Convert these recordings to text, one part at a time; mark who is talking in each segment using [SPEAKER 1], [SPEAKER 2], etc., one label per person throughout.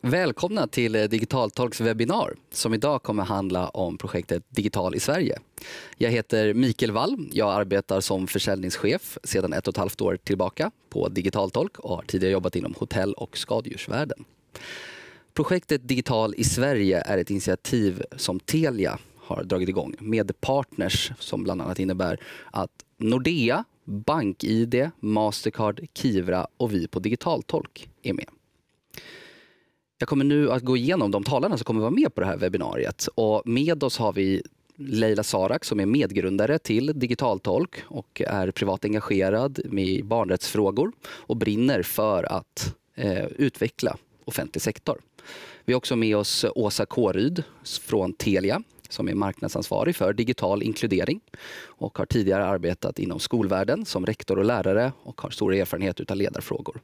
[SPEAKER 1] Välkomna till eh, Digitaltalks webbinar som idag kommer handla om projektet Digital i Sverige. Jag heter Mikael Wall. Jag arbetar som försäljningschef sedan ett och ett halvt år tillbaka på Digitaltolk och har tidigare jobbat inom hotell och skadedjursvärlden. Projektet Digital i Sverige är ett initiativ som Telia har dragit igång med partners som bland annat innebär att Nordea, BankID, Mastercard, Kivra och vi på Digitaltolk är med. Jag kommer nu att gå igenom de talarna som kommer vara med på det här webbinariet. Och med oss har vi Leila Sarak som är medgrundare till Digitaltolk och är privat engagerad i barnrättsfrågor och brinner för att eh, utveckla offentlig sektor. Vi har också med oss Åsa Kåryd från Telia som är marknadsansvarig för digital inkludering och har tidigare arbetat inom skolvärlden som rektor och lärare och har stor erfarenhet av ledarfrågor.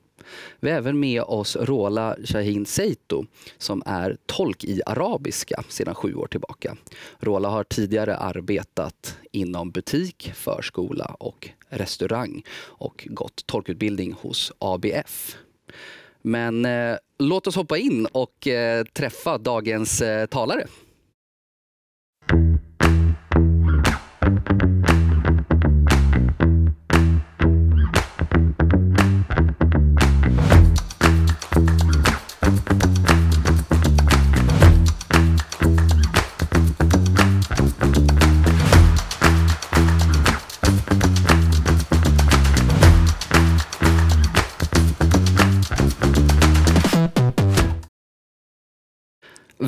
[SPEAKER 1] Vi har även med oss Rola Shahin Seito som är tolk i arabiska sedan sju år tillbaka. Rola har tidigare arbetat inom butik, förskola och restaurang och gått tolkutbildning hos ABF. Men eh, låt oss hoppa in och eh, träffa dagens eh, talare. Thank you.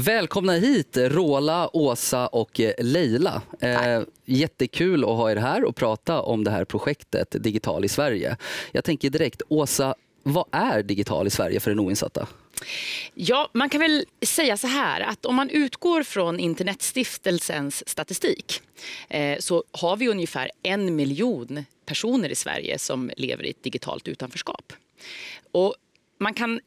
[SPEAKER 1] Välkomna hit Rola, Åsa och Leila. Eh, jättekul att ha er här och prata om det här projektet Digital i Sverige. Jag tänker direkt, Åsa, vad är Digital i Sverige för den oinsatta?
[SPEAKER 2] Ja, man kan väl säga så här att om man utgår från Internetstiftelsens statistik eh, så har vi ungefär en miljon personer i Sverige som lever i ett digitalt utanförskap. Och man kan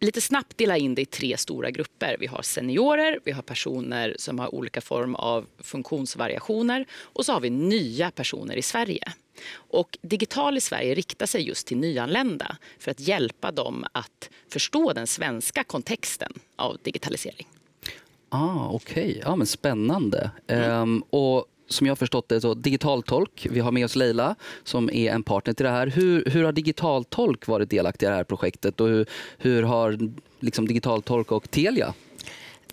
[SPEAKER 2] lite snabbt dela in det i tre stora grupper. Vi har seniorer, vi har personer som har olika form av funktionsvariationer och så har vi nya personer i Sverige. Och Digital i Sverige riktar sig just till nyanlända för att hjälpa dem att förstå den svenska kontexten av digitalisering.
[SPEAKER 1] Ah, Okej, okay. ja, spännande. Mm. Um, och som jag har förstått det, så Digitaltolk. Vi har med oss Leila som är en partner till det här. Hur, hur har Digitaltolk varit delaktiga i det här projektet och hur, hur har liksom Digitaltolk och Telia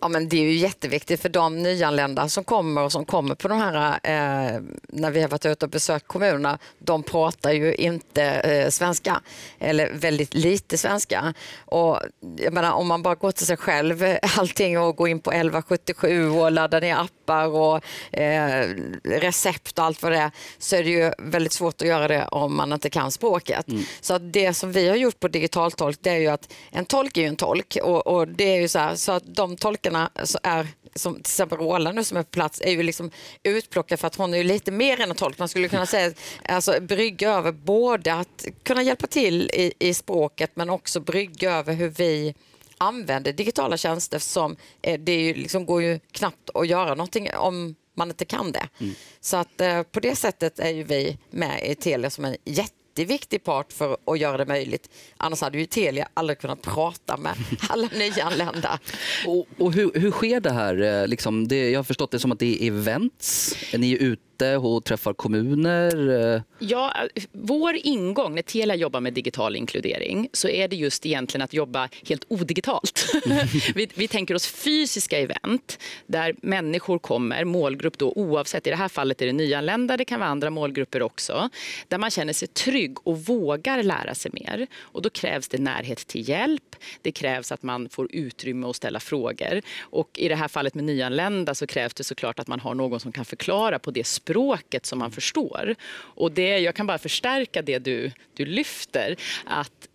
[SPEAKER 3] Ja, men det är ju jätteviktigt för de nyanlända som kommer och som kommer på de här, eh, när vi har varit ute och besökt kommunerna, de pratar ju inte eh, svenska eller väldigt lite svenska. Och jag menar, om man bara går till sig själv, allting och går in på 1177 och laddar ner appar och eh, recept och allt vad det är, så är det ju väldigt svårt att göra det om man inte kan språket. Mm. Så det som vi har gjort på digitaltolk, det är ju att en tolk är ju en tolk och, och det är ju så här, så att de tolkar tolkarna är, som till exempel Roland nu som är på plats, är ju liksom utplockad för att hon är ju lite mer än en tolk. Man skulle kunna säga alltså, brygga över både att kunna hjälpa till i, i språket men också brygga över hur vi använder digitala tjänster som eh, det ju liksom går ju knappt att göra någonting om man inte kan det. Mm. Så att eh, på det sättet är ju vi med i Telia som en jätte jätteviktig part för att göra det möjligt. Annars hade ju Telia aldrig kunnat prata med alla nyanlända.
[SPEAKER 1] och, och hur, hur sker det här? Eh, liksom det, jag har förstått det som att det är events. Ni är ute arbete, och träffar kommuner? Eh.
[SPEAKER 2] Ja, vår ingång när Telia jobbar med digital inkludering så är det just egentligen att jobba helt odigitalt. vi, vi tänker oss fysiska event där människor kommer, målgrupp då oavsett, i det här fallet är det nyanlända, det kan vara andra målgrupper också, där man känner sig trygg och vågar lära sig mer. Och då krävs det närhet till hjälp, det krävs att man får utrymme att ställa frågor och i det här fallet med nyanlända så krävs det såklart att man har någon som kan förklara på det språk språket som man förstår. Och det, jag kan bara förstärka det du, du lyfter, att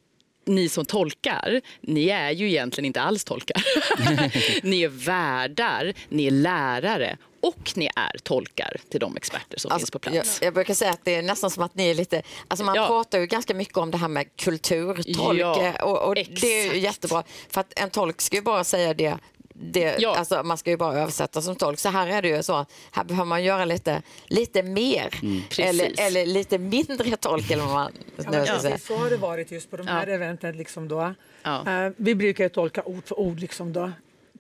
[SPEAKER 2] ni som tolkar, ni är ju egentligen inte alls tolkar. ni är värdar, ni är lärare och ni är tolkar till de experter som alltså, finns på plats.
[SPEAKER 3] Jag, jag, brukar säga att det är nästan som att ni är lite, alltså man ja. pratar ju ganska mycket om det här med kulturtolk ja, och, och det är ju jättebra för att en tolk ska ju bara säga det det,
[SPEAKER 2] Ja.
[SPEAKER 3] alltså, man ska ju bara översätta som tolk. Så här är det ju så att här behöver man göra lite, lite mer
[SPEAKER 2] Precis.
[SPEAKER 3] eller, eller lite mindre tolk. Eller vad man nu
[SPEAKER 4] Ja,
[SPEAKER 3] säga.
[SPEAKER 4] Så har det varit just på de här
[SPEAKER 2] Ja.
[SPEAKER 4] eventen. Liksom då.
[SPEAKER 2] Ja.
[SPEAKER 4] Eh, vi brukar tolka ord för ord, liksom då.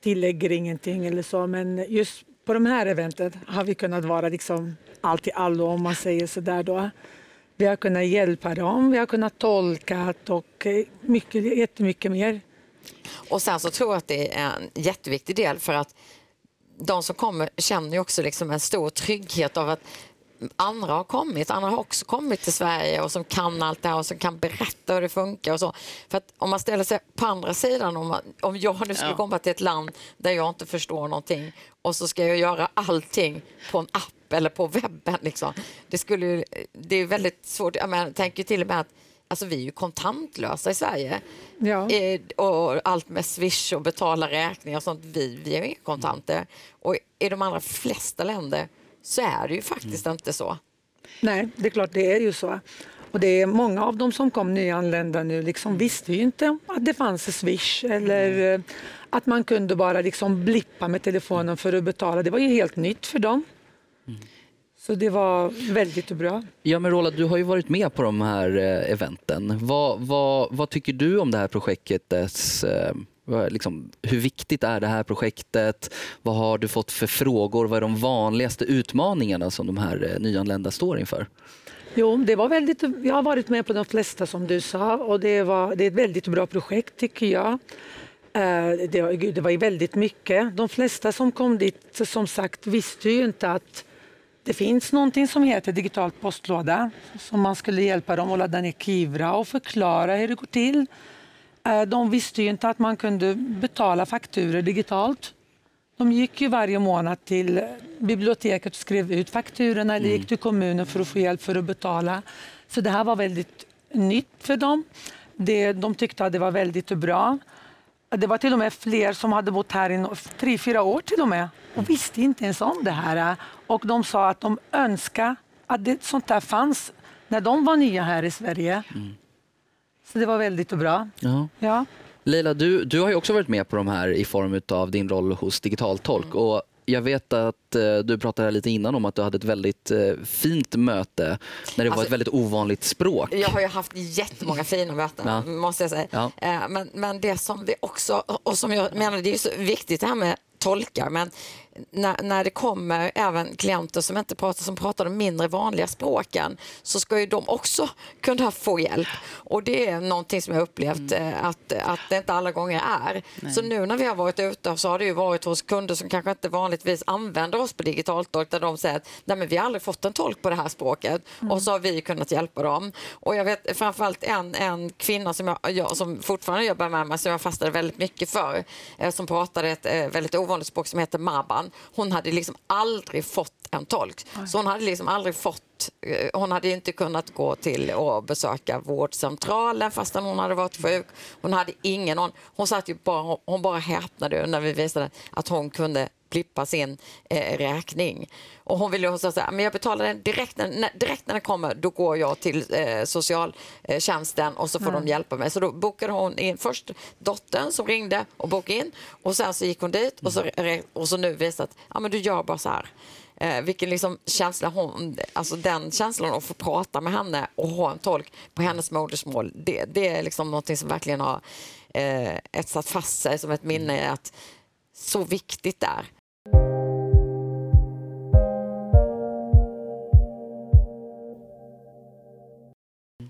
[SPEAKER 4] tillägger ingenting eller så. Men just på de här eventen har vi kunnat vara liksom allt i allo om man säger så där då. Vi har kunnat hjälpa dem, vi har kunnat tolka och eh, mycket, jättemycket mer.
[SPEAKER 3] Och sen så tror jag att det är en jätteviktig del för att de som kommer känner ju också liksom en stor trygghet av att andra har kommit, andra har också kommit till Sverige och som kan allt det här och som kan berätta hur det funkar och så. För att om man ställer sig på andra sidan, om, man, om jag nu skulle
[SPEAKER 2] Ja.
[SPEAKER 3] komma till ett land där jag inte förstår någonting och så ska jag göra allting på en app eller på webben. Liksom. Det, skulle, det är väldigt svårt. Jag menar, tänker till och med att alltså, vi är ju kontantlösa i Sverige.
[SPEAKER 4] Ja.
[SPEAKER 3] Eh, och allt med Swish och betala räkningar och sånt. Vi, vi har inga kontanter. Och i de allra flesta länder så är det ju faktiskt inte så.
[SPEAKER 4] Nej, det är klart, det är ju så. Och det är många av dem som kom nyanlända nu liksom visste ju inte att det fanns en Swish eller eh, att man kunde bara liksom blippa med telefonen för att betala. Det var ju helt nytt för dem. Så det var väldigt bra.
[SPEAKER 1] Ja men Roland, du har ju varit med på de här eh, eventen. Vad, vad, vad tycker du om det här projektets eh, liksom, hur viktigt är det här projektet? Vad har du fått för frågor? Vad är de vanligaste utmaningarna som de här eh, nyanlända står inför?
[SPEAKER 4] Jo, det var väldigt, jag har varit med på de flesta som du sa och det, var, det är ett väldigt bra projekt tycker jag. Det, var- gud, det var ju väldigt mycket. De flesta som kom dit som sagt visste ju inte att det finns någonting som heter digitalt postlåda som man skulle hjälpa dem att ladda ner Kivra och förklara hur det går till. Eh, De visste ju inte att man kunde betala fakturor digitalt. De gick ju varje månad till biblioteket och skrev ut fakturorna eller gick till kommunen för att få hjälp för att betala. Så det här var väldigt nytt för dem. Det, de tyckte att det var väldigt bra. Det var till och med fler som hade bott här i tre, fyra år till och med och visste inte ens om det här. Och de sa att de önskade att det, sånt där fanns när de var nya här i Sverige. Så det var väldigt bra.
[SPEAKER 1] Ja.
[SPEAKER 4] Ja.
[SPEAKER 1] Leila, du, du har ju också varit med på de här i form av din roll hos Digitaltolk. Och jag vet att eh, du pratade lite innan om att du hade ett väldigt eh, fint möte när det var
[SPEAKER 3] Alltså-
[SPEAKER 1] ett väldigt ovanligt språk.
[SPEAKER 3] Jag har ju haft jättemånga fina möten,
[SPEAKER 1] Ja.
[SPEAKER 3] måste jag säga.
[SPEAKER 1] Ja.
[SPEAKER 3] Eh, Men, men det som vi också, och som jag menar, det är ju så viktigt det här med tolkar, men när, när det kommer även klienter som inte pratar, som pratar de mindre vanliga språken, så ska ju de också kunna få hjälp. Och det är någonting som jag upplevt eh, att, att det inte alla gånger är. Så nu när vi har varit ute så har det ju varit hos kunder som kanske inte vanligtvis använder oss på digitalt tolk, där de säger att Nej, men vi har aldrig fått en tolk på det här språket och så har vi kunnat hjälpa dem. Och jag vet framförallt en, en kvinna som, jag, jag, som fortfarande jobbar med mig, som jag fastnade väldigt mycket för, eh, som pratade ett eh, väldigt ovanligt språk som heter Maban. Hon hade liksom aldrig fått en tolk. Så hon hade liksom aldrig fått eh, hon hade inte kunnat gå till och besöka vårdcentralen fastän hon hade varit sjuk. Hon hade ingen hon, hon satt ju bara, hon bara häpnade när vi visade att hon kunde blippa sin eh, räkning. Och hon ville säga, men jag betalar den direkt när, när, direkt när den kommer, då går jag till eh, socialtjänsten och så får de hjälpa mig. Så då bokade hon in först dottern som ringde och bokade in och sen så gick hon dit och så, och så nu visat att ja, men du gör bara så här. Eh, vilken liksom känsla hon, alltså den känslan att få prata med henne och ha en tolk på hennes modersmål, det, det är liksom någonting som verkligen har eh, etsat fast sig som ett minne att så viktigt det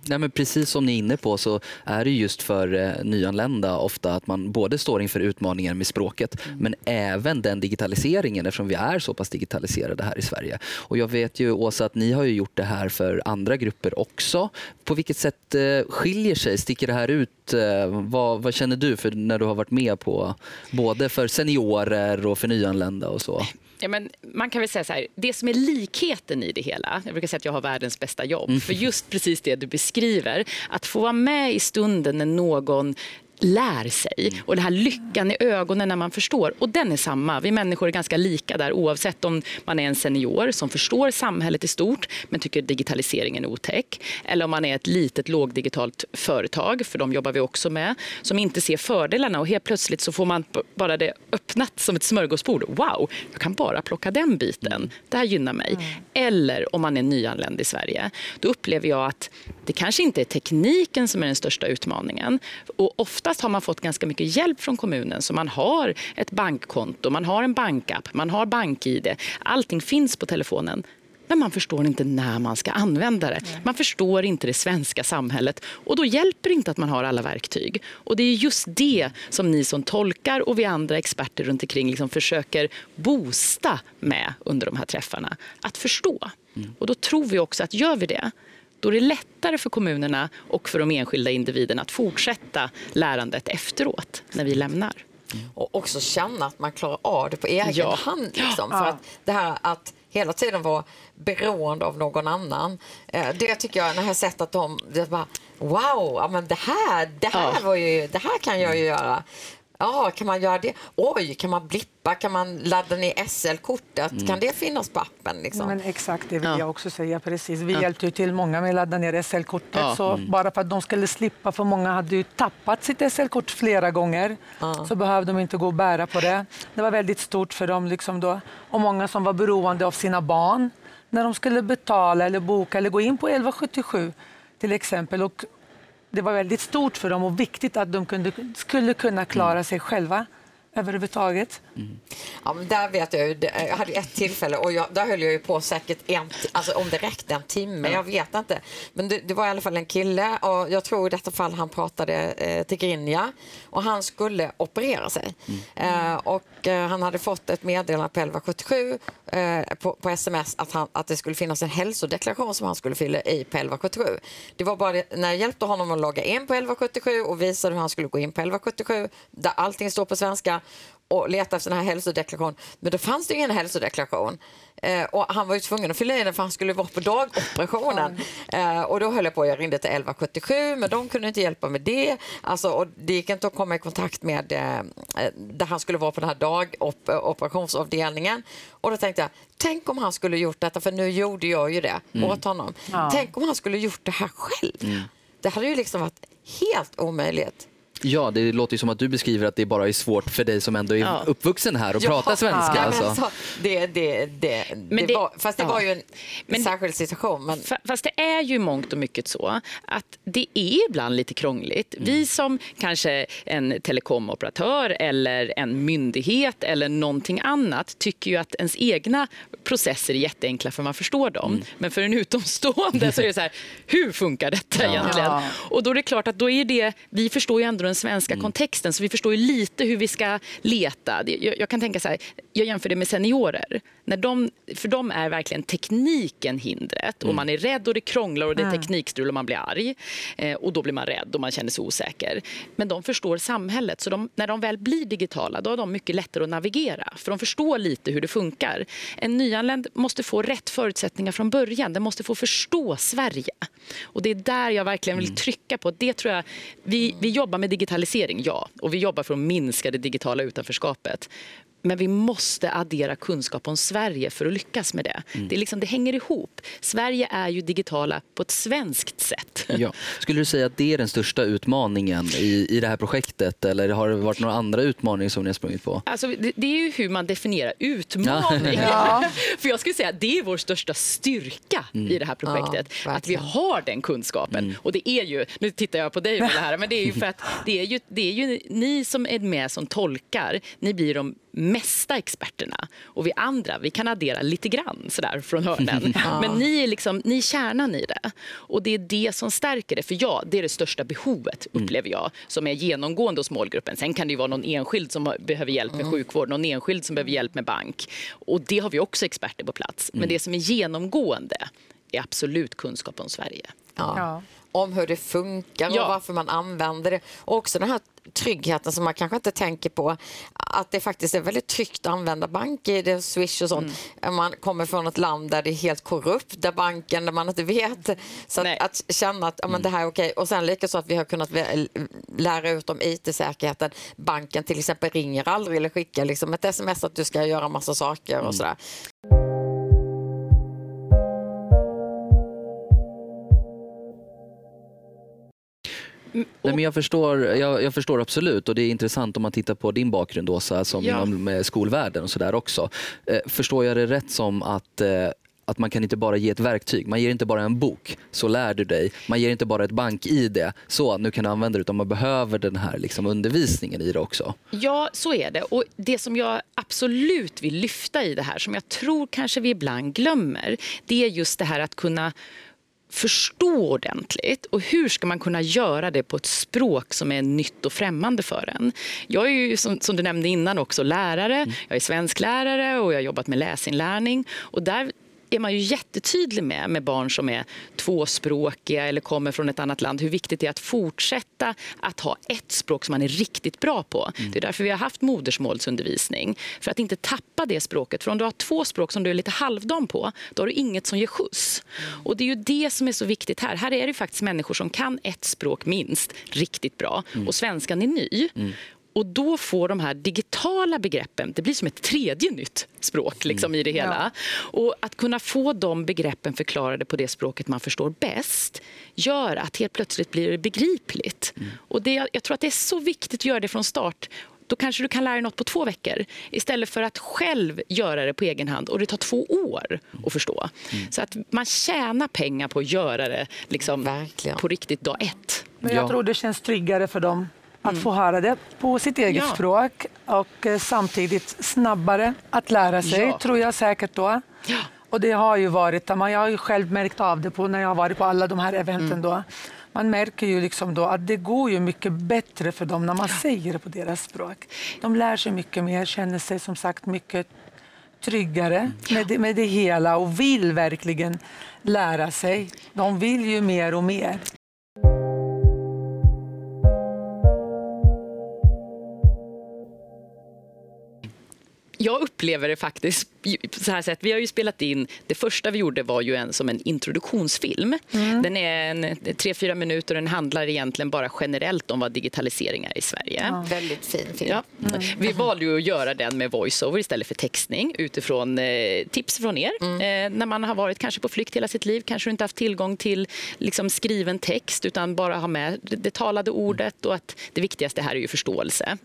[SPEAKER 1] Nej, men precis som ni är inne på så är det just för eh, nyanlända ofta att man både står inför utmaningar med språket men även den digitaliseringen eftersom vi är så pass digitaliserade här i Sverige. Och jag vet ju Åsa att ni har gjort det här för andra grupper också. På vilket sätt eh, skiljer sig, sticker det här ut? Eh, vad, vad känner du för när du har varit med på både för seniorer och för nyanlända och så?
[SPEAKER 2] Ja, men man kan väl säga så här, det som är likheten i det hela, jag brukar säga att jag har världens bästa jobb, för just precis det du beskriver, att få vara med i stunden när någon lär sig. Och den här lyckan i ögonen när man förstår. Och den är samma. Vi människor är ganska lika där oavsett om man är en senior som förstår samhället i stort men tycker digitaliseringen är otäck. Eller om man är ett litet lågdigitalt företag, för de jobbar vi också med, som inte ser fördelarna och helt plötsligt så får man bara det öppnat som ett smörgåsbord. Wow, jag kan bara plocka den biten. Det här gynnar mig. Mm. Eller om man är nyanländ i Sverige. Då upplever jag att det kanske inte är tekniken som är den största utmaningen. Och oftast har man fått ganska mycket hjälp från kommunen. Så man har ett bankkonto, man har en bankapp, man har bank-id. Allting finns på telefonen. Men man förstår inte när man ska använda det. Man förstår inte det svenska samhället. Och då hjälper det inte att man har alla verktyg. Och det är just det som ni som tolkar och vi andra experter runt omkring liksom försöker boosta med under de här träffarna. Att förstå. Mm. Och då tror vi också att gör vi det, då är det lättare för kommunerna och för de enskilda individerna att fortsätta lärandet efteråt när vi lämnar.
[SPEAKER 3] Mm. Och också känna att man klarar av det på egen ja. hand. Liksom. Ja. För att det här att hela tiden vara beroende av någon annan. Eh, det tycker jag, när jag har sett att de, det bara, wow, men det här, det här, ja. var ju, det här kan jag ju göra. Ja, kan man göra det? Oj, kan man blippa? Kan man ladda ner SL-kortet? Mm. Kan det finnas på appen? Liksom?
[SPEAKER 4] Men exakt, det vill ja. jag också säga. Precis. Vi ja. hjälpte ju till många med att ladda ner SL-kortet. Ja. Så mm. Bara för att de skulle slippa, för många hade ju tappat sitt SL-kort flera gånger, så behövde de inte gå och bära på det. Det var väldigt stort för dem. Liksom då. Och många som var beroende av sina barn när de skulle betala eller boka eller gå in på 1177 till exempel. Och det var väldigt stort för dem och viktigt att de kunde, skulle kunna klara mm. sig själva överhuvudtaget.
[SPEAKER 3] Mm. Ja, men där vet jag ju, jag hade ett tillfälle och jag, där höll jag ju på säkert en, alltså om det räckte en timme, jag vet inte. Men det, det, var i alla fall en kille och jag tror i detta fall han pratade eh, tigrinja och han skulle operera sig. Mm. Eh, och eh, han hade fått ett meddelande på 1177 eh, på, på, sms att, han, att det skulle finnas en hälsodeklaration som han skulle fylla i på 1177. Det var bara det, när jag hjälpte honom att logga in på 1177 och visade hur han skulle gå in på 1177 där allting står på svenska och leta efter den här hälsodeklarationen. Men då fanns det ingen hälsodeklaration. Eh, och han var ju tvungen att fylla i den för han skulle vara på dagoperationen. Eh, och då höll jag på, jag ringde till 1177 men de kunde inte hjälpa med det. Alltså, och det gick inte att komma i kontakt med eh, där han skulle vara på den här dagoperationsavdelningen. Och då tänkte jag, tänk om han skulle gjort detta, för nu gjorde jag ju det mm. åt honom. Ja. Tänk om han skulle gjort det här själv. Mm. Det hade ju liksom varit helt omöjligt.
[SPEAKER 1] Ja, det låter ju som att du beskriver att det bara är svårt för dig som ändå är ja. uppvuxen här och ja. pratar svenska. Ja, alltså. alltså.
[SPEAKER 3] det, det, det, men det, var, fast det var ju en men, särskild situation. Men...
[SPEAKER 2] Fast det är ju mångt och mycket så att det är ibland lite krångligt. Mm. Vi som kanske en telekomoperatör eller en myndighet eller någonting annat tycker ju att ens egna processer är jätteenkla för man förstår dem. Mm. Men för en utomstående så är det så här, hur funkar detta egentligen? Och då är det klart att då är det, vi förstår ju ändå den svenska mm. kontexten så vi förstår ju lite hur vi ska leta. Jag, jag, kan tänka så här, jag jämför det med seniorer. När de, för dem är verkligen tekniken hindret och mm. man är rädd och det krånglar och det är teknikstrul och man blir arg. Eh, och då blir man rädd och man känner sig osäker. Men de förstår samhället så de, när de väl blir digitala då har de mycket lättare att navigera för de förstår lite hur det funkar. En nyanländ måste få rätt förutsättningar från början. Den måste få förstå Sverige. Och det är där jag verkligen vill mm. trycka på. Det tror jag, vi, vi jobbar med digitalisering, ja. Och vi jobbar för att minska det digitala utanförskapet. Men vi måste addera kunskap om Sverige för att lyckas med det. Mm. Det, liksom, det, hänger ihop. Sverige är ju digitala på ett svenskt sätt.
[SPEAKER 1] Ja. Skulle du säga att det är den största utmaningen i, i det här projektet eller har det varit några andra utmaningar som ni har sprungit på?
[SPEAKER 2] Alltså, det, det är ju hur man definierar utmaning. Ja. för jag skulle säga att det är vår största styrka mm. i det här projektet. Ja, att vi har den kunskapen. Mm. Och det är ju, nu tittar jag på dig med det här, men det är ju för att det är ju, det är ju ni som är med som tolkar, ni blir de mesta experterna. Och vi andra vi kan addera lite grann sådär från hörnen. ja. Men ni är, liksom, ni är kärnan i det. Och det är det som stärker det. För ja, det är det största behovet mm. upplever jag som är genomgående hos målgruppen. Sen kan det vara någon enskild som behöver hjälp med sjukvård, någon enskild som behöver hjälp med bank. Och det har vi också experter på plats. Men mm. det som är genomgående är absolut kunskap om Sverige.
[SPEAKER 3] Ja. Om hur det funkar
[SPEAKER 2] Ja.
[SPEAKER 3] och varför man använder det. Och också den här tryggheten som man kanske inte tänker på. Att det faktiskt är väldigt tryggt att använda BankID och Swish och sånt.
[SPEAKER 2] Mm.
[SPEAKER 3] Man kommer från ett land där det är helt korrupt, där banken, där man inte vet. Så att, att känna att ja, men det här är okej. Och sen likaså att vi har kunnat lära ut om IT-säkerheten. Banken till exempel ringer aldrig eller skickar liksom ett sms att du ska göra massa saker och sådär.
[SPEAKER 1] Nej, men jag, förstår, jag, jag förstår absolut och det är intressant om man tittar på din bakgrund Åsa, som
[SPEAKER 2] Ja.
[SPEAKER 1] inom eh, skolvärlden och sådär också. Eh, förstår jag det rätt som att eh, att man kan inte bara ge ett verktyg, man ger inte bara en bok, så lär du dig. Man ger inte bara ett bank-id, så nu kan du använda det, utan man behöver den här liksom, undervisningen i det också.
[SPEAKER 2] Ja, så är det. Och det som jag absolut vill lyfta i det här, som jag tror kanske vi ibland glömmer, det är just det här att kunna förstå ordentligt. Och hur ska man kunna göra det på ett språk som är nytt och främmande för en? Jag är ju, som, som du nämnde innan, också lärare. Jag är svensklärare och jag har jobbat med läsinlärning. Och där är man ju jättetydlig med, med barn som är tvåspråkiga eller kommer från ett annat land, hur viktigt det är att fortsätta att ha ett språk som man är riktigt bra på. Det är därför vi har haft modersmålsundervisning. För att inte tappa det språket. För om du har två språk som du är lite halvdan på, då har du inget som ger skjuts. Och det är ju det som är så viktigt här. Här är det faktiskt människor som kan ett språk minst riktigt bra och svenskan är ny. Och då får de här digitala begreppen, det blir som ett tredje nytt språk liksom, i det hela. Och att kunna få de begreppen förklarade på det språket man förstår bäst gör att helt plötsligt blir det begripligt. Och det, jag tror att det är så viktigt att göra det från start. Då kanske du kan lära dig något på två veckor istället för att själv göra det på egen hand och det tar två år att förstå. Så att man tjänar pengar på att göra det liksom,
[SPEAKER 3] Verkligen.
[SPEAKER 2] på riktigt dag ett.
[SPEAKER 4] Men jag
[SPEAKER 1] Ja.
[SPEAKER 4] tror det känns tryggare för dem att få höra det på sitt eget
[SPEAKER 2] Ja.
[SPEAKER 4] språk och eh, samtidigt snabbare att lära sig,
[SPEAKER 2] Ja.
[SPEAKER 4] tror jag säkert då.
[SPEAKER 2] Ja.
[SPEAKER 4] Och det har ju varit, jag har ju själv märkt av det på när jag har varit på alla de här eventen då. Man märker ju liksom då att det går ju mycket bättre för dem när man säger det på deras språk. De lär sig mycket mer, känner sig som sagt mycket tryggare med det, med det hela och vill verkligen lära sig. De vill ju mer och mer.
[SPEAKER 2] Jag upplever det faktiskt så här sätt. Vi har ju spelat in, det första vi gjorde var ju en som en introduktionsfilm. Den är en, tre, fyra minuter och den handlar egentligen bara generellt om vad digitalisering är i Sverige.
[SPEAKER 3] Väldigt fin film.
[SPEAKER 2] Ja. Vi valde ju att göra den med voiceover istället för textning utifrån eh, tips från er. Eh, när man har varit kanske på flykt hela sitt liv, kanske du inte haft tillgång till liksom, skriven text utan bara ha med det, det talade ordet och att det viktigaste här är ju förståelse.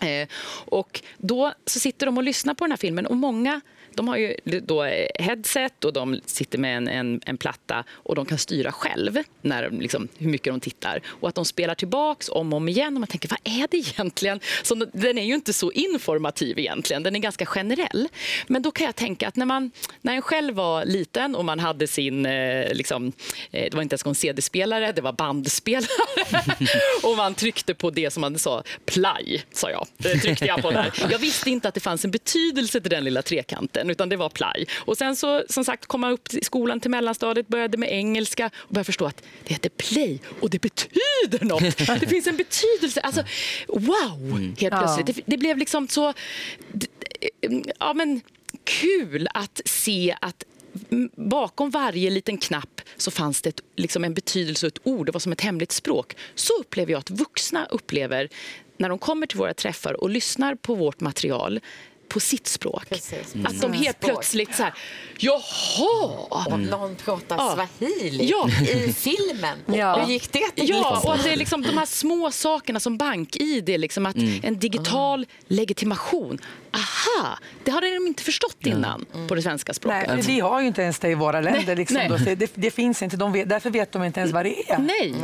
[SPEAKER 2] Eh, och då så sitter de och lyssnar på den här filmen och många de har ju då eh, headset och de sitter med en, en, en platta och de kan styra själv när, liksom, hur mycket de tittar. Och att de spelar tillbaks om och om igen och man tänker, vad är det egentligen? Så den är ju inte så informativ egentligen, den är ganska generell. Men då kan jag tänka att när, man, när en själv var liten och man hade sin, eh, liksom, eh, det var inte ens en CD-spelare, det var bandspelare. och man tryckte på det som man sa, play, sa jag. Tryckte jag på där. Jag visste inte att det fanns en betydelse till den lilla trekanten, utan det var play. Och sen så, som sagt, kom man upp till skolan till mellanstadiet, började med engelska och började förstå att det heter play och det betyder något. Det finns en betydelse. Alltså, wow, helt plötsligt. Det, det blev liksom så... d- Ja, men kul att se att bakom varje liten knapp så fanns det ett, liksom en betydelse och ett ord. Det var som ett hemligt språk. Så upplever jag att vuxna upplever när de kommer till våra träffar och lyssnar på vårt material på sitt språk.
[SPEAKER 3] Precis.
[SPEAKER 2] Att de helt
[SPEAKER 3] Språk.
[SPEAKER 2] plötsligt så här, jaha!
[SPEAKER 3] Och någon pratar
[SPEAKER 2] Ja.
[SPEAKER 3] swahili
[SPEAKER 2] Ja.
[SPEAKER 3] i filmen.
[SPEAKER 4] Ja.
[SPEAKER 3] Hur gick det till?
[SPEAKER 2] Ja, och att det är liksom de här små sakerna som bank-id, liksom att en digital legitimation. Aha, det hade de inte förstått innan på det svenska språket.
[SPEAKER 4] Nej, vi har ju inte ens det i våra länder.
[SPEAKER 2] Nej,
[SPEAKER 4] liksom
[SPEAKER 2] nej.
[SPEAKER 4] Det, det finns inte. De vet, därför vet de inte ens vad det är.
[SPEAKER 2] Nej.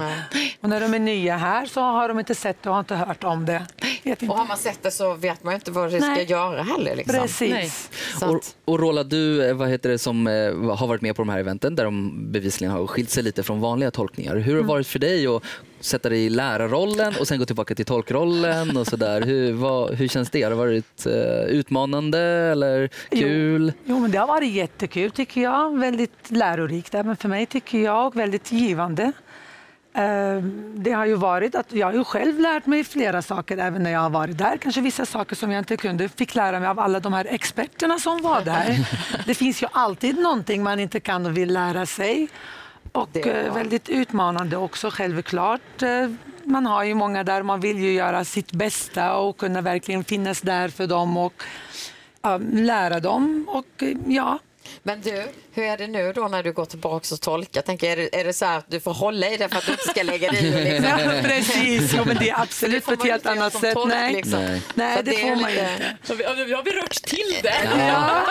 [SPEAKER 4] Och när de är nya här så har de inte sett det och har inte hört om det. Vet
[SPEAKER 3] Och har man sett det så vet man ju inte vad det ska
[SPEAKER 4] Nej.
[SPEAKER 3] göra här heller. Liksom.
[SPEAKER 4] Precis.
[SPEAKER 2] Nej.
[SPEAKER 1] Och, och Rola, du eh, vad heter det, som eh, har varit med på de här eventen där de bevisligen har skilt sig lite från vanliga tolkningar. Hur har det varit för dig att sätta dig i lärarrollen och sen gå tillbaka till tolkrollen och sådär? Hur, vad, hur känns det? Har det varit eh, utmanande eller kul?
[SPEAKER 4] Jo, men det har varit jättekul tycker jag. Väldigt lärorikt även för mig tycker jag väldigt givande. Eh, Det har ju varit att jag har ju själv lärt mig flera saker även när jag har varit där. Kanske vissa saker som jag inte kunde fick lära mig av alla de här experterna som var där. Det finns ju alltid någonting man inte kan och vill lära sig. Och eh, väldigt utmanande också självklart. Eh, Man har ju många där, man vill ju göra sitt bästa och kunna verkligen finnas där för dem och lära dem. Och ja,
[SPEAKER 3] men du, hur är det nu då när du går tillbaka och tolkar? Tänker, är, det, är det så här att du får hålla i det för att du inte ska lägga dig i? och Liksom?
[SPEAKER 4] Ja, precis, jo, men det är absolut på ett helt annat sätt.
[SPEAKER 3] tolk,
[SPEAKER 4] Nej,
[SPEAKER 3] liksom.
[SPEAKER 1] Nej.
[SPEAKER 4] Nej
[SPEAKER 3] Så
[SPEAKER 4] det
[SPEAKER 3] det
[SPEAKER 4] får man
[SPEAKER 3] lite-
[SPEAKER 4] inte.
[SPEAKER 2] Ja, vi har vi rört till det.
[SPEAKER 3] Ja.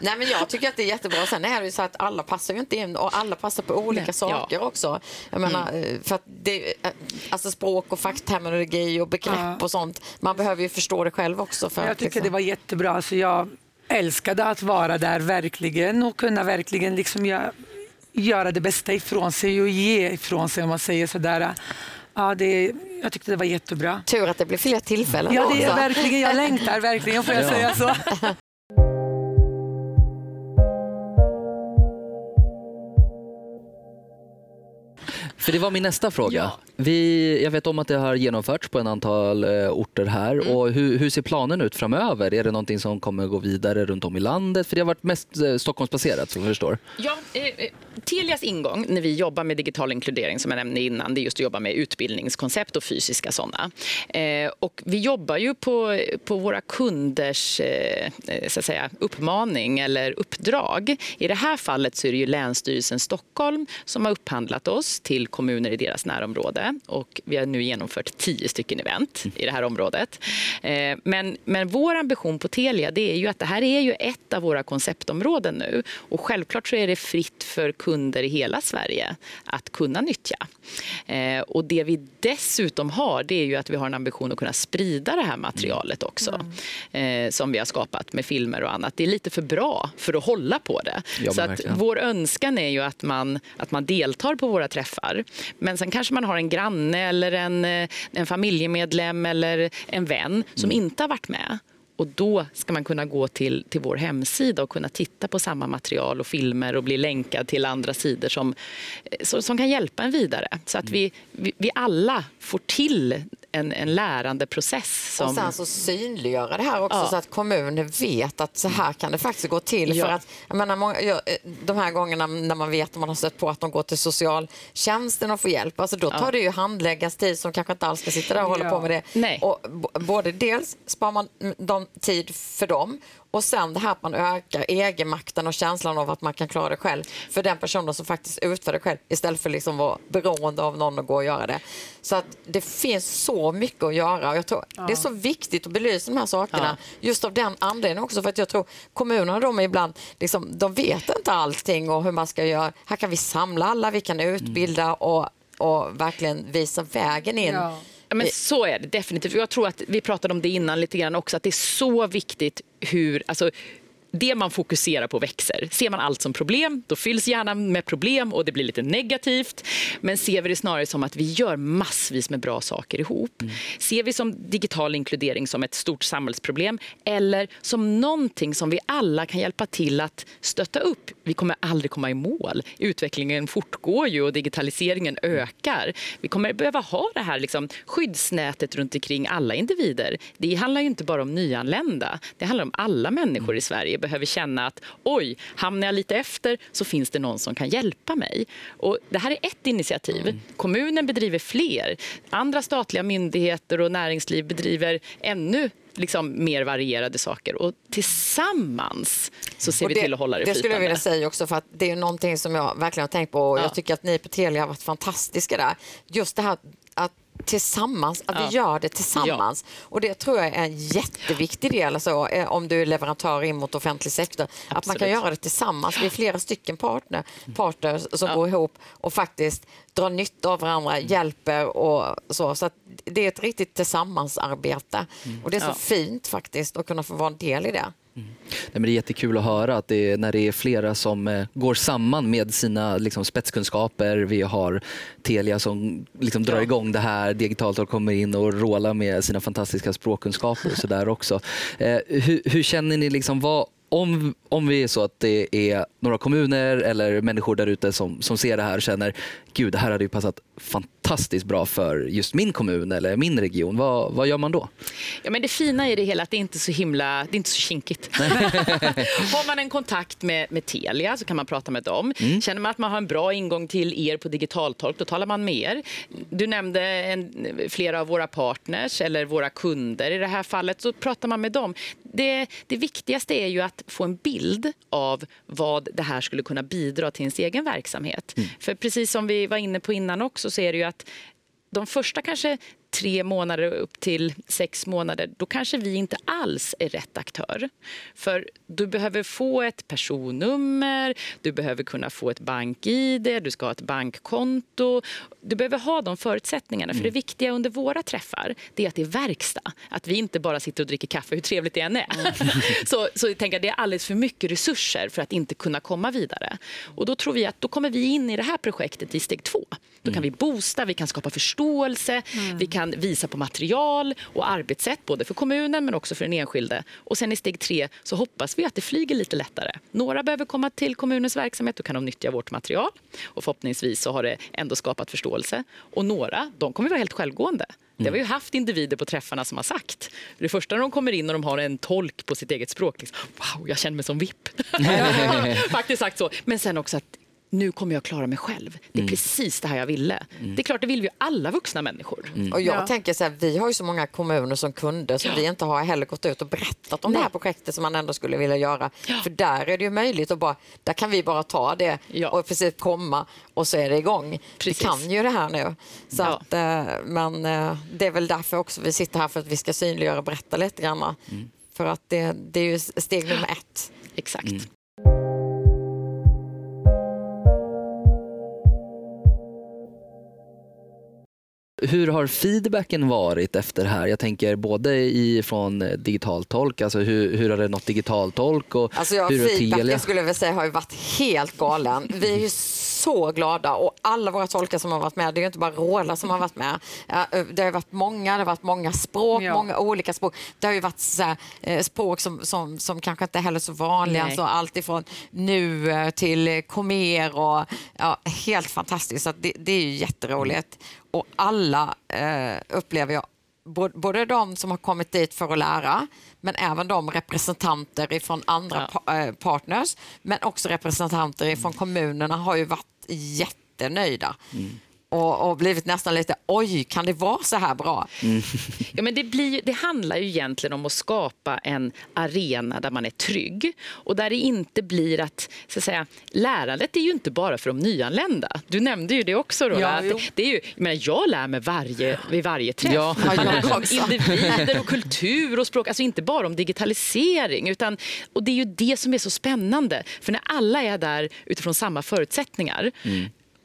[SPEAKER 3] Nej, men jag tycker att det är jättebra. Sen är det ju så att alla passar ju inte in och alla passar på olika
[SPEAKER 2] Nej.
[SPEAKER 3] saker också. Jag menar,
[SPEAKER 4] Mm.
[SPEAKER 3] eh, för att det, eh, alltså språk och fackterminologi och begrepp
[SPEAKER 4] Ja.
[SPEAKER 3] och sånt. Man behöver ju förstå det själv också. För
[SPEAKER 4] Jag
[SPEAKER 3] att,
[SPEAKER 4] tycker
[SPEAKER 3] liksom-
[SPEAKER 4] det var jättebra. Alltså jag älskade att vara där verkligen och kunna verkligen liksom göra, göra det bästa ifrån sig och ge ifrån sig om man säger sådär. Ja, det, jag tyckte det var jättebra.
[SPEAKER 3] Tur att det blir fler tillfällen
[SPEAKER 4] Ja, det är verkligen, jag längtar verkligen får jag
[SPEAKER 1] Ja.
[SPEAKER 4] säga så.
[SPEAKER 1] För det var min nästa fråga.
[SPEAKER 2] Ja.
[SPEAKER 1] Vi, jag vet om att det har genomförts på en antal eh, orter här.
[SPEAKER 2] Mm.
[SPEAKER 1] Och hur, hur ser planen ut framöver? Är det någonting som kommer gå vidare runt om i landet? För det har varit mest eh, Stockholmsbaserat som jag förstår.
[SPEAKER 2] Ja, eh, eh, Telias ingång när vi jobbar med digital inkludering som jag nämnde innan, det är just att jobba med utbildningskoncept och fysiska sådana. Eh, och vi jobbar ju på, på våra kunders eh, eh, så att säga, uppmaning eller uppdrag. I det här fallet så är det ju Länsstyrelsen Stockholm som har upphandlat oss till kommuner i deras närområde och vi har nu genomfört tio stycken event i det här området. Eh, men, men vår ambition på Telia det är ju att det här är ju ett av våra konceptområden nu och självklart så är det fritt för kunder i hela Sverige att kunna nyttja. Eh, och det vi dessutom har det är ju att vi har en ambition att kunna sprida det här materialet också eh, som vi har skapat med filmer och annat. Det är lite för bra för att hålla på det.
[SPEAKER 1] Ja,
[SPEAKER 2] så att
[SPEAKER 1] verkligen.
[SPEAKER 2] vår önskan är ju att man, att man deltar på våra träffar. Men sen kanske man har en granne eller en, eh, en familjemedlem eller en vän som inte har varit med. Och då ska man kunna gå till, till vår hemsida och kunna titta på samma material och filmer och bli länkad till andra sidor som, eh, som, kan hjälpa en vidare. Så att vi, vi, vi alla får till en, en lärandeprocess. Som,
[SPEAKER 3] Och sen så synliggöra det här också
[SPEAKER 2] Ja.
[SPEAKER 3] så att kommunen vet att så här kan det faktiskt gå till.
[SPEAKER 2] Ja.
[SPEAKER 3] För att, jag menar, många, jag, de här gångerna när man vet att man har stött på att de går till socialtjänsten och får hjälp, alltså då tar det ju handläggas tid som kanske inte alls ska sitta där och hålla
[SPEAKER 4] Ja.
[SPEAKER 3] på med det.
[SPEAKER 2] Nej.
[SPEAKER 3] Och både dels sparar man de tid för dem och sen det här att man ökar egenmakten och känslan av att man kan klara det själv för den personen som faktiskt utför det själv istället för liksom vara beroende av någon att gå och göra det. Så att det finns så mycket att göra och jag tror det är så viktigt att belysa de här sakerna just av den anledningen också för att jag tror kommunerna de är ibland liksom, de vet inte allting och hur man ska göra. Här kan vi samla alla, vi kan utbilda och, och verkligen visa vägen in.
[SPEAKER 4] Ja.
[SPEAKER 2] Ja, men så är det definitivt. Jag tror att vi pratade om det innan lite grann också, att det är så viktigt hur, alltså, det man fokuserar på växer. Ser man allt som problem, då fylls hjärnan med problem och det blir lite negativt. Men ser vi det snarare som att vi gör massvis med bra saker ihop. Ser vi som digital inkludering som ett stort samhällsproblem eller som någonting som vi alla kan hjälpa till att stötta upp. Vi kommer aldrig komma i mål. Utvecklingen fortgår ju och digitaliseringen ökar. Vi kommer behöva ha det här liksom, skyddsnätet runt omkring alla individer. Det handlar ju inte bara om nyanlända. Det handlar om alla människor i Sverige behöver känna att oj, hamnar jag lite efter så finns det någon som kan hjälpa mig. Och det här är ett initiativ. Kommunen bedriver fler. Andra statliga myndigheter och näringsliv bedriver ännu liksom, mer varierade saker. Och tillsammans så ser
[SPEAKER 3] Och
[SPEAKER 2] vi till att hålla det,
[SPEAKER 3] Det skulle jag
[SPEAKER 2] flytande.
[SPEAKER 3] vilja säga också för att det är någonting som jag verkligen har tänkt på och
[SPEAKER 2] Ja.
[SPEAKER 3] jag tycker att ni på Telia har varit fantastiska där. Just det här att tillsammans, att
[SPEAKER 2] Ja.
[SPEAKER 3] vi gör det tillsammans. Och det tror jag är en jätteviktig del alltså, eh, om du är leverantör in mot offentlig sektor. Att man kan
[SPEAKER 2] Absolut.
[SPEAKER 3] göra det tillsammans. Vi är flera stycken partner, partners som går ihop och faktiskt drar nytta av varandra, hjälper och så. Så det är ett riktigt tillsammansarbete. Och det är så
[SPEAKER 2] Ja.
[SPEAKER 3] fint faktiskt att kunna få vara en del i det.
[SPEAKER 1] Nej, men det är jättekul att höra att det är, när det är flera som eh, går samman med sina liksom, spetskunskaper. Vi har Telia som liksom, drar
[SPEAKER 2] Ja.
[SPEAKER 1] igång det här. Digitaltolk kommer in och rålar med sina fantastiska språkkunskaper och så där också. Eh, hur, hur känner ni, liksom, vad, om, om vi är så att det är några kommuner eller människor där ute som, som ser det här och känner gud, det här hade ju passat fantastiskt bra för just min kommun eller min region. Vad, vad gör man då?
[SPEAKER 2] Ja, men det fina i det hela är att det inte är så himla, det är inte så kinkigt. har man en kontakt med, med Telia så kan man prata med dem. Känner man att man har en bra ingång till er på digitaltolk, då talar man med er. Du nämnde en, flera av våra partners eller våra kunder i det här fallet, så pratar man med dem. Det, det viktigaste är ju att få en bild av vad det här skulle kunna bidra till ens egen verksamhet. För precis som vi var inne på innan också så är det ju att de första kanske tre månader upp till sex månader, då kanske vi inte alls är rätt aktör. För du behöver få ett personnummer, du behöver kunna få ett bank-id, du ska ha ett bankkonto. Du behöver ha de förutsättningarna. För det viktiga under våra träffar, det är att det är verkstad. Att vi inte bara sitter och dricker kaffe, hur trevligt det än är. så, så jag tänker att det är alldeles för mycket resurser för att inte kunna komma vidare. Och då tror vi att då kommer vi in i det här projektet i steg två. Då kan vi boosta, vi kan skapa förståelse, vi kan visa på material och arbetssätt både för kommunen men också för den enskilde. Och sen i steg tre så hoppas vi att det flyger lite lättare. Några behöver komma till kommunens verksamhet, då kan de nyttja vårt material och förhoppningsvis så har det ändå skapat förståelse. Och några, de kommer vara helt självgående. Det har vi ju haft individer på träffarna som har sagt. Det första när de kommer in och de har en tolk på sitt eget språk, liksom, wow, jag känner mig som VIP. Faktiskt sagt så. Men sen också att nu kommer jag klara mig själv. Det är precis det här jag ville. Det är klart, det vill vi ju alla vuxna människor.
[SPEAKER 3] Och jag
[SPEAKER 4] Ja.
[SPEAKER 3] tänker så här, vi har ju så många kommuner som kunder som vi inte har heller gått ut och berättat om det här projektet som man ändå skulle vilja göra. För där är det ju möjligt att bara, där kan vi bara ta det
[SPEAKER 2] Ja.
[SPEAKER 3] och i princip komma och så är det igång.
[SPEAKER 2] Precis.
[SPEAKER 3] Vi kan ju det här nu. Så
[SPEAKER 2] Ja.
[SPEAKER 3] att, eh, men eh, det är väl därför också vi sitter här för att vi ska synliggöra och berätta lite grann. För att det, det är ju steg nummer ett.
[SPEAKER 2] Exakt.
[SPEAKER 1] Hur har feedbacken varit efter det här? Jag tänker både ifrån eh, digitaltolk, alltså hur, hur har det nått digitaltolk och
[SPEAKER 3] Alltså jag,
[SPEAKER 1] hur har
[SPEAKER 3] feedbacken skulle jag vilja säga har ju varit helt galen. Vi är så glada och alla våra tolkar som har varit med, det är ju inte bara Rola som har varit med. Ja, Det har varit många, det har varit många språk,
[SPEAKER 4] Ja.
[SPEAKER 3] många olika språk. Det har ju varit så här, eh, språk som, som, som kanske inte heller är så vanliga,
[SPEAKER 2] Nej.
[SPEAKER 3] så allt ifrån nu eh, till eh, komer och ja, helt fantastiskt. Så det, det är ju jätteroligt. Och alla eh, upplever jag Både de som har kommit dit för att lära, men även de representanter från andra
[SPEAKER 2] Ja.
[SPEAKER 3] pa- eh, partners, men också representanter från kommunerna har ju varit jättenöjda. Och, och blivit nästan lite, oj, kan det vara så här bra?
[SPEAKER 2] Ja, men det, blir, det handlar ju egentligen om att skapa en arena där man är trygg och där det inte blir att, så att säga, lärandet är ju inte bara för de nyanlända. Du nämnde ju det också, Rola.
[SPEAKER 4] Ja,
[SPEAKER 2] det, det är ju, jag, menar, jag lär mig varje, vid varje träff.
[SPEAKER 1] Ja.
[SPEAKER 2] Man
[SPEAKER 3] jag
[SPEAKER 2] lär sig om
[SPEAKER 3] också.
[SPEAKER 2] individer och kultur och språk, alltså inte bara om digitalisering. Utan, och det är ju det som är så spännande, för när alla är där utifrån samma förutsättningar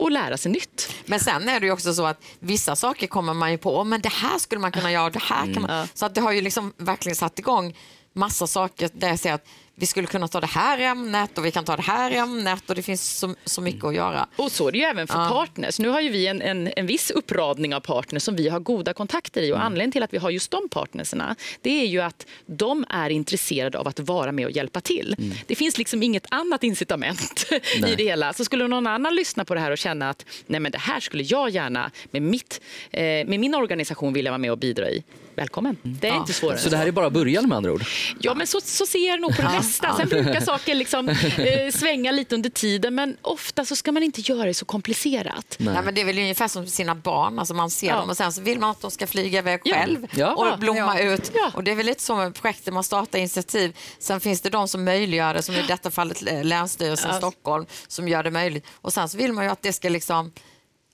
[SPEAKER 2] och lära sig nytt.
[SPEAKER 3] Men sen är det ju också så att vissa saker kommer man ju på, "Åh, men det här skulle man kunna göra, det här kan man. Så att det har ju liksom verkligen satt igång massa saker där jag ser att vi skulle kunna ta det här ämnet och vi kan ta det här ämnet och det finns så, så mycket att göra.
[SPEAKER 2] Och så är det ju även för partners. Nu har ju vi en, en, en viss uppradning av partners som vi har goda kontakter i. Och anledningen till att vi har just de partnerserna, det är ju att de är intresserade av att vara med och hjälpa till. Det finns liksom inget annat incitament i det hela. Så skulle någon annan lyssna på det här och känna att nej men det här skulle jag gärna med, mitt, eh, med min organisation vilja vara med och bidra i. Välkommen. Det är inte svårare
[SPEAKER 1] Så det här är bara början med andra ord?
[SPEAKER 2] Ja, men så, så ser jag nog på det mesta. Sen brukar saker liksom, eh, svänga lite under tiden, men ofta så ska man inte göra det så komplicerat.
[SPEAKER 1] Nej.
[SPEAKER 3] Nej, men det är väl ungefär som sina barn, alltså man ser
[SPEAKER 2] Ja.
[SPEAKER 3] dem och sen så vill man att de ska flyga iväg
[SPEAKER 2] Ja.
[SPEAKER 3] själv
[SPEAKER 1] Ja.
[SPEAKER 3] och blomma ut.
[SPEAKER 2] Ja.
[SPEAKER 3] Och det är väl lite som med projektet, man startar initiativ. Sen finns det de som möjliggör det, som i detta fallet eh, Länsstyrelsen
[SPEAKER 2] Ja.
[SPEAKER 3] Stockholm, som gör det möjligt. Och sen så vill man ju att det ska liksom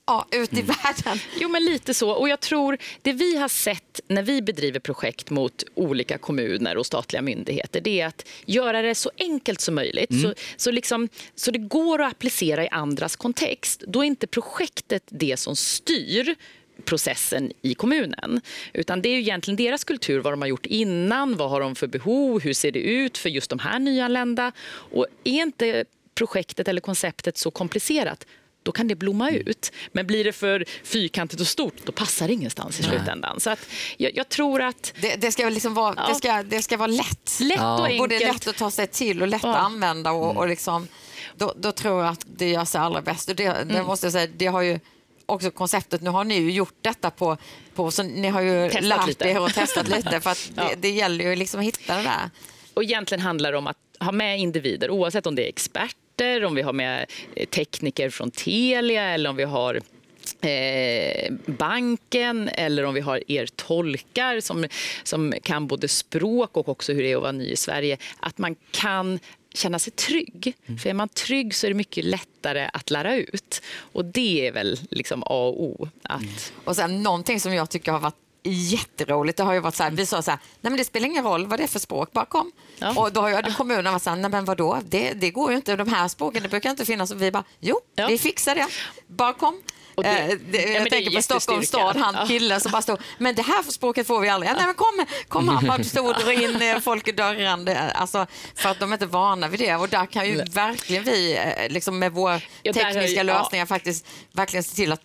[SPEAKER 3] ja, ut i världen.
[SPEAKER 2] Jo, men lite så. Och jag tror det vi har sett när vi bedriver projekt mot olika kommuner och statliga myndigheter, det är att göra det så enkelt som möjligt. Så, så, liksom, så det går att applicera i andras kontext. Då är inte projektet det som styr processen i kommunen. Utan det är ju egentligen deras kultur, vad de har gjort innan, vad har de för behov, hur ser det ut för just de här nyanlända. Och är inte projektet eller konceptet så komplicerat, då kan det blomma ut. Men blir det för fyrkantigt och stort, då passar det ingenstans i slutändan. Så att jag, jag tror att
[SPEAKER 3] Det, det, ska liksom vara,
[SPEAKER 2] Ja.
[SPEAKER 3] det, ska, det ska vara lätt.
[SPEAKER 2] lätt
[SPEAKER 1] Ja.
[SPEAKER 2] och enkelt.
[SPEAKER 3] Både lätt att ta sig till och lätt
[SPEAKER 2] Ja.
[SPEAKER 3] att använda. Och, och liksom, då, då tror jag att det gör sig allra bäst. Och det,
[SPEAKER 2] Mm.
[SPEAKER 3] det måste jag säga, det har ju också konceptet, nu har ni ju gjort detta på, på så ni har ju
[SPEAKER 2] Testat
[SPEAKER 3] lärt
[SPEAKER 2] lite.
[SPEAKER 3] er och testat lite för att
[SPEAKER 2] Ja.
[SPEAKER 3] det, det gäller ju liksom att hitta det där.
[SPEAKER 2] Och egentligen handlar det om att ha med individer, oavsett om det är experter, om vi har med eh, tekniker från Telia eller om vi har eh, banken eller om vi har er tolkar som, som kan både språk och också hur det är att vara ny i Sverige. Att man kan känna sig trygg. För är man trygg så är det mycket lättare att lära ut. Och det är väl liksom A och O. Att,
[SPEAKER 3] Och sen någonting som jag tycker har varit jätteroligt, det har ju varit så här, vi sa så här, nej men det spelar ingen roll vad det är för språk, bara kom.
[SPEAKER 2] Ja.
[SPEAKER 3] Och då har ju kommunen varit så här, nej men vadå, det, det går ju inte, de här språken, det brukar inte finnas. Och vi bara, jo,
[SPEAKER 2] Ja.
[SPEAKER 3] vi fixar det, bara kom.
[SPEAKER 2] Det-
[SPEAKER 3] Eh, det,
[SPEAKER 2] ja,
[SPEAKER 3] jag tänker på Stockholms stad, han killen som bara stod, men det här språket får vi aldrig. Ja, nej men kom, kom han bara stod och drog in eh, folk i dörren. Alltså, för att de är inte vana vid det. Och där kan ju verkligen vi, eh, liksom med våra
[SPEAKER 2] Ja,
[SPEAKER 3] tekniska lösningar, faktiskt verkligen se till att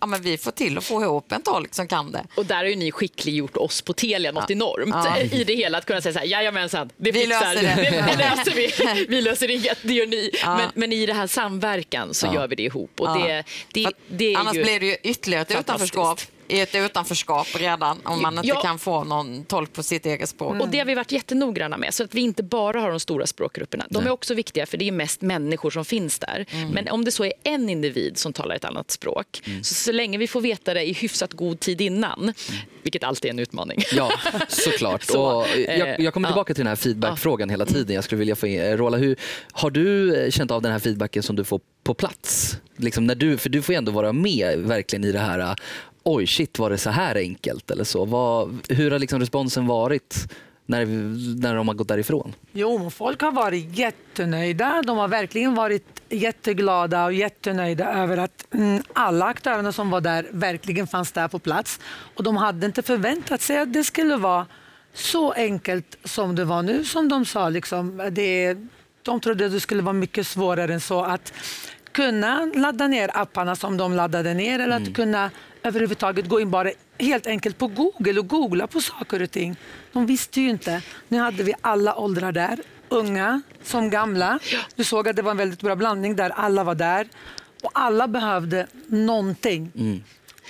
[SPEAKER 3] ja, men vi får till att få ihop en tolk som kan det.
[SPEAKER 2] Och där har ju ni skickliggjort oss på Telia något enormt
[SPEAKER 3] Ja.
[SPEAKER 2] i det hela. Att kunna säga så här, jajamensan, det
[SPEAKER 3] Vi
[SPEAKER 2] fixar
[SPEAKER 3] löser det."
[SPEAKER 2] det. det löser vi. Vi löser inget, det gör ni. Men, men i det här samverkan så gör vi det ihop. Och det, det, det
[SPEAKER 3] Annars
[SPEAKER 2] ju...
[SPEAKER 3] blir det ju ytterligare ett utanförskap i ett utanförskap redan om man inte
[SPEAKER 2] Ja.
[SPEAKER 3] kan få någon tolk på sitt eget språk.
[SPEAKER 2] Och det har vi varit jättenoggranna med, så att vi inte bara har de stora språkgrupperna. De är också viktiga, för det är mest människor som finns där.
[SPEAKER 3] Mm.
[SPEAKER 2] Men om det så är en individ som talar ett annat språk, så, så länge vi får veta det i hyfsat god tid innan, vilket alltid är en utmaning.
[SPEAKER 1] Ja, såklart.
[SPEAKER 2] Så,
[SPEAKER 1] och jag,
[SPEAKER 2] eh,
[SPEAKER 1] jag kommer
[SPEAKER 2] ja.
[SPEAKER 1] tillbaka till den här feedbackfrågan hela tiden. Jag skulle vilja få in, eh, Rola, hur, har du eh, känt av den här feedbacken som du får på plats? Liksom när du, för du får ändå vara med verkligen i det här, oj shit var det så här enkelt eller så. Vad, hur har liksom responsen varit när, när de har gått därifrån?
[SPEAKER 4] Jo, folk har varit jättenöjda. De har verkligen varit jätteglada och jättenöjda över att mm, alla aktörerna som var där verkligen fanns där på plats. Och de hade inte förväntat sig att det skulle vara så enkelt som det var nu, som de sa. Liksom, det, de trodde att det skulle vara mycket svårare än så att kunna ladda ner apparna som de laddade ner eller att kunna överhuvudtaget gå in bara helt enkelt på Google och googla på saker och ting. De visste ju inte. Nu hade vi alla åldrar där, unga som gamla. Du såg att det var en väldigt bra blandning där alla var där och alla behövde någonting.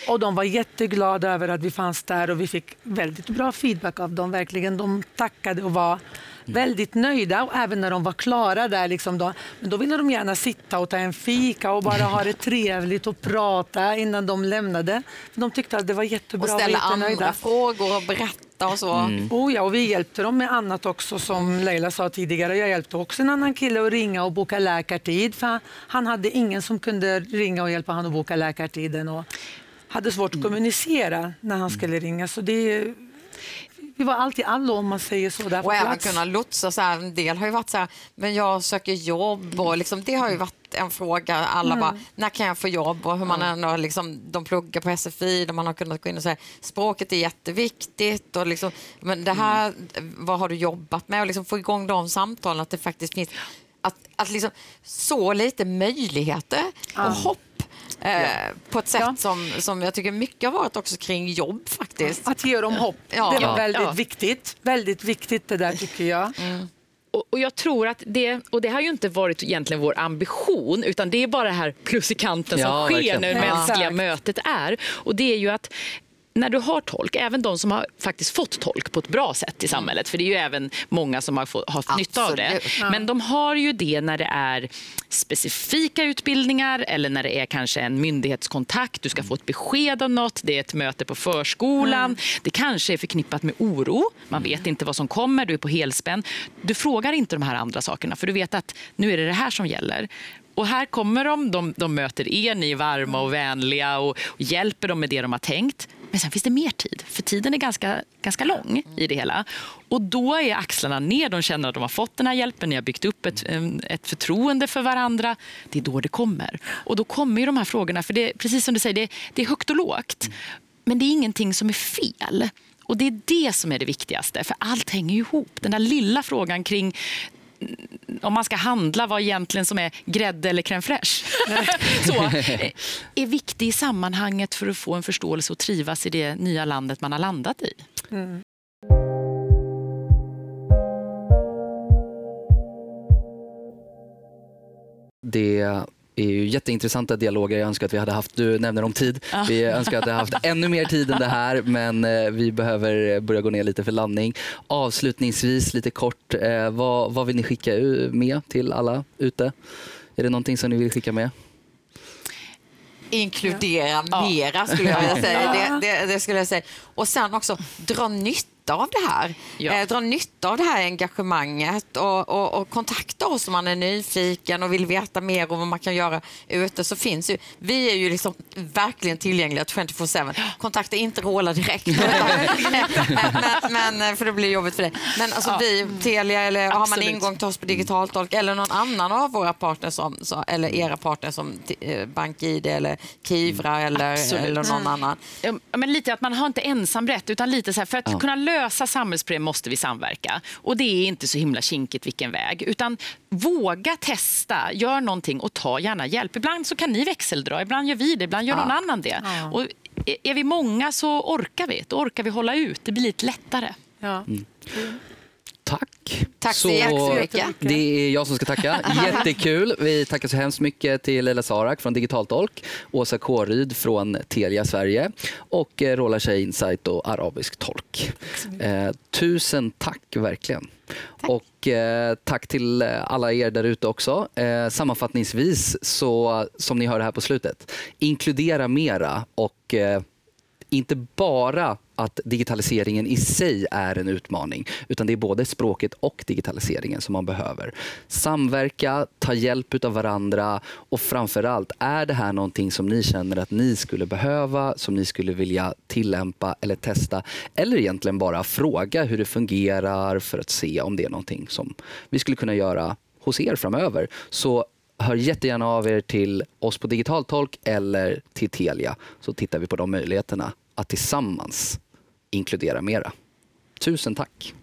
[SPEAKER 4] Och de var jätteglada över att vi fanns där och vi fick väldigt bra feedback av dem. Verkligen. De tackade och var väldigt nöjda. Och även när de var klara där, liksom då, men då ville de gärna sitta och ta en fika och bara ha det trevligt och prata innan de lämnade. De tyckte att det var jättebra
[SPEAKER 3] och
[SPEAKER 4] och
[SPEAKER 3] ställa
[SPEAKER 4] jättenöjda.
[SPEAKER 3] andra frågor och berätta och så.
[SPEAKER 4] Oh ja, och vi hjälpte dem med annat också som Leila sa tidigare. Jag hjälpte också en annan kille att ringa och boka läkartid för han hade ingen som kunde ringa och hjälpa honom att boka läkartiden och hade svårt att kommunicera när han skulle ringa. Så det, vi var alltid allo om man säger så där
[SPEAKER 3] Och även
[SPEAKER 4] plats.
[SPEAKER 3] kunna lotsa. Så här, en del har ju varit så här, men jag söker jobb och liksom, det har ju varit en fråga. Alla bara, när kan jag få jobb? Och hur man ändå, liksom, de pluggar på SFI där man har kunnat gå in och säga språket är jätteviktigt. Och liksom, men det här, vad har du jobbat med? Och liksom få igång de samtalen, att det faktiskt finns att, att liksom, så lite möjligheter och hopp. Eh, På ett sätt
[SPEAKER 4] Ja.
[SPEAKER 3] som, som jag tycker mycket har varit också kring jobb faktiskt.
[SPEAKER 4] Att ge dem hopp,
[SPEAKER 3] Ja.
[SPEAKER 4] det var väldigt
[SPEAKER 2] Ja.
[SPEAKER 4] viktigt. Väldigt viktigt det där tycker jag.
[SPEAKER 2] Och, och jag tror att det, och det har ju inte varit egentligen vår ambition, utan det är bara det här plus i kanten som
[SPEAKER 1] Ja,
[SPEAKER 2] sker
[SPEAKER 1] verkligen.
[SPEAKER 2] när det
[SPEAKER 4] Ja.
[SPEAKER 2] mänskliga mötet är. Och det är ju att när du har tolk, även de som har faktiskt fått tolk på ett bra sätt i samhället, för det är ju även många som har fått, haft nytta av det. Men de har ju det när det är specifika utbildningar eller när det är kanske en myndighetskontakt, du ska få ett besked om något, det är ett möte på förskolan, det kanske är förknippat med oro, man vet inte vad som kommer, du är på helspänn. Du frågar inte de här andra sakerna för du vet att nu är det det här som gäller. Och här kommer de, de, de möter er, ni är varma och vänliga och, och hjälper dem med det de har tänkt. Men sen finns det mer tid, för tiden är ganska, ganska lång i det hela. Och då är axlarna ner, de känner att de har fått den här hjälpen, ni har byggt upp ett, ett förtroende för varandra. Det är då det kommer. Och då kommer ju de här frågorna, för det, precis som du säger, det, det är högt och lågt. Men det är ingenting som är fel. Och det är det som är det viktigaste, för allt hänger ihop. Den där lilla frågan kring om man ska handla vad egentligen som är grädde eller crème fraîche. så, eh, är viktig i sammanhanget för att få en förståelse och trivas i det nya landet man har landat i. Mm.
[SPEAKER 1] Det är ju jätteintressanta dialoger. Jag önskar att vi hade haft, du nämner om tid, vi önskar att vi hade haft ännu mer tid än det här men eh, vi behöver börja gå ner lite för landning. Avslutningsvis lite kort, eh, vad, vad vill ni skicka med till alla ute? Är det någonting som ni vill skicka med?
[SPEAKER 3] Inkludera ja. mera skulle jag vilja säga. Det, det, det, skulle jag säga. Och sen också dra nytta nytta av det här. Ja. Eh, dra nytta av det här engagemanget och, och, och, kontakta oss om man är nyfiken och vill veta mer om vad man kan göra ute. Så finns ju, vi är ju liksom verkligen tillgängliga 24-7. Kontakta inte Rola direkt. men, men, för det blir jobbigt för dig. Men alltså ja. vi, Telia eller Absolut. har man ingång till oss på digitaltolk eller någon annan av våra partners som, eller era partners som eh, BankID eller Kivra eller, eller någon annan.
[SPEAKER 2] Men lite att man har inte ensam rätt utan lite så här, för att ja. kunna lösa samhällsproblem måste vi samverka. Och det är inte så himla kinkigt vilken väg. Utan våga testa, gör någonting och ta gärna hjälp. Ibland så kan ni växeldra, ibland gör vi det, ibland gör ja. någon annan det. Ja. Och är vi många så orkar vi. Då orkar vi hålla ut. Det blir lite lättare. Ja. Mm.
[SPEAKER 1] Tack.
[SPEAKER 3] Tack så, så jättemycket.
[SPEAKER 1] Det är jag som ska tacka. Jättekul. Vi tackar så hemskt mycket till Leila Sarak från Digitaltolk, Åsa Kåryd från Telia Sverige och eh, Rola Shea Insight och Arabisk tolk. Eh, tusen tack verkligen. Tack. Och eh, tack till alla er där ute också. Eh, sammanfattningsvis, så, som ni hörde här på slutet, inkludera mera och eh, inte bara att digitaliseringen i sig är en utmaning, utan det är både språket och digitaliseringen som man behöver. Samverka, ta hjälp av varandra och framförallt, är det här någonting som ni känner att ni skulle behöva, som ni skulle vilja tillämpa eller testa, eller egentligen bara fråga hur det fungerar för att se om det är någonting som vi skulle kunna göra hos er framöver. Så hör jättegärna av er till oss på Digitaltolk eller till Telia så tittar vi på de möjligheterna att tillsammans inkludera mera. Tusen tack!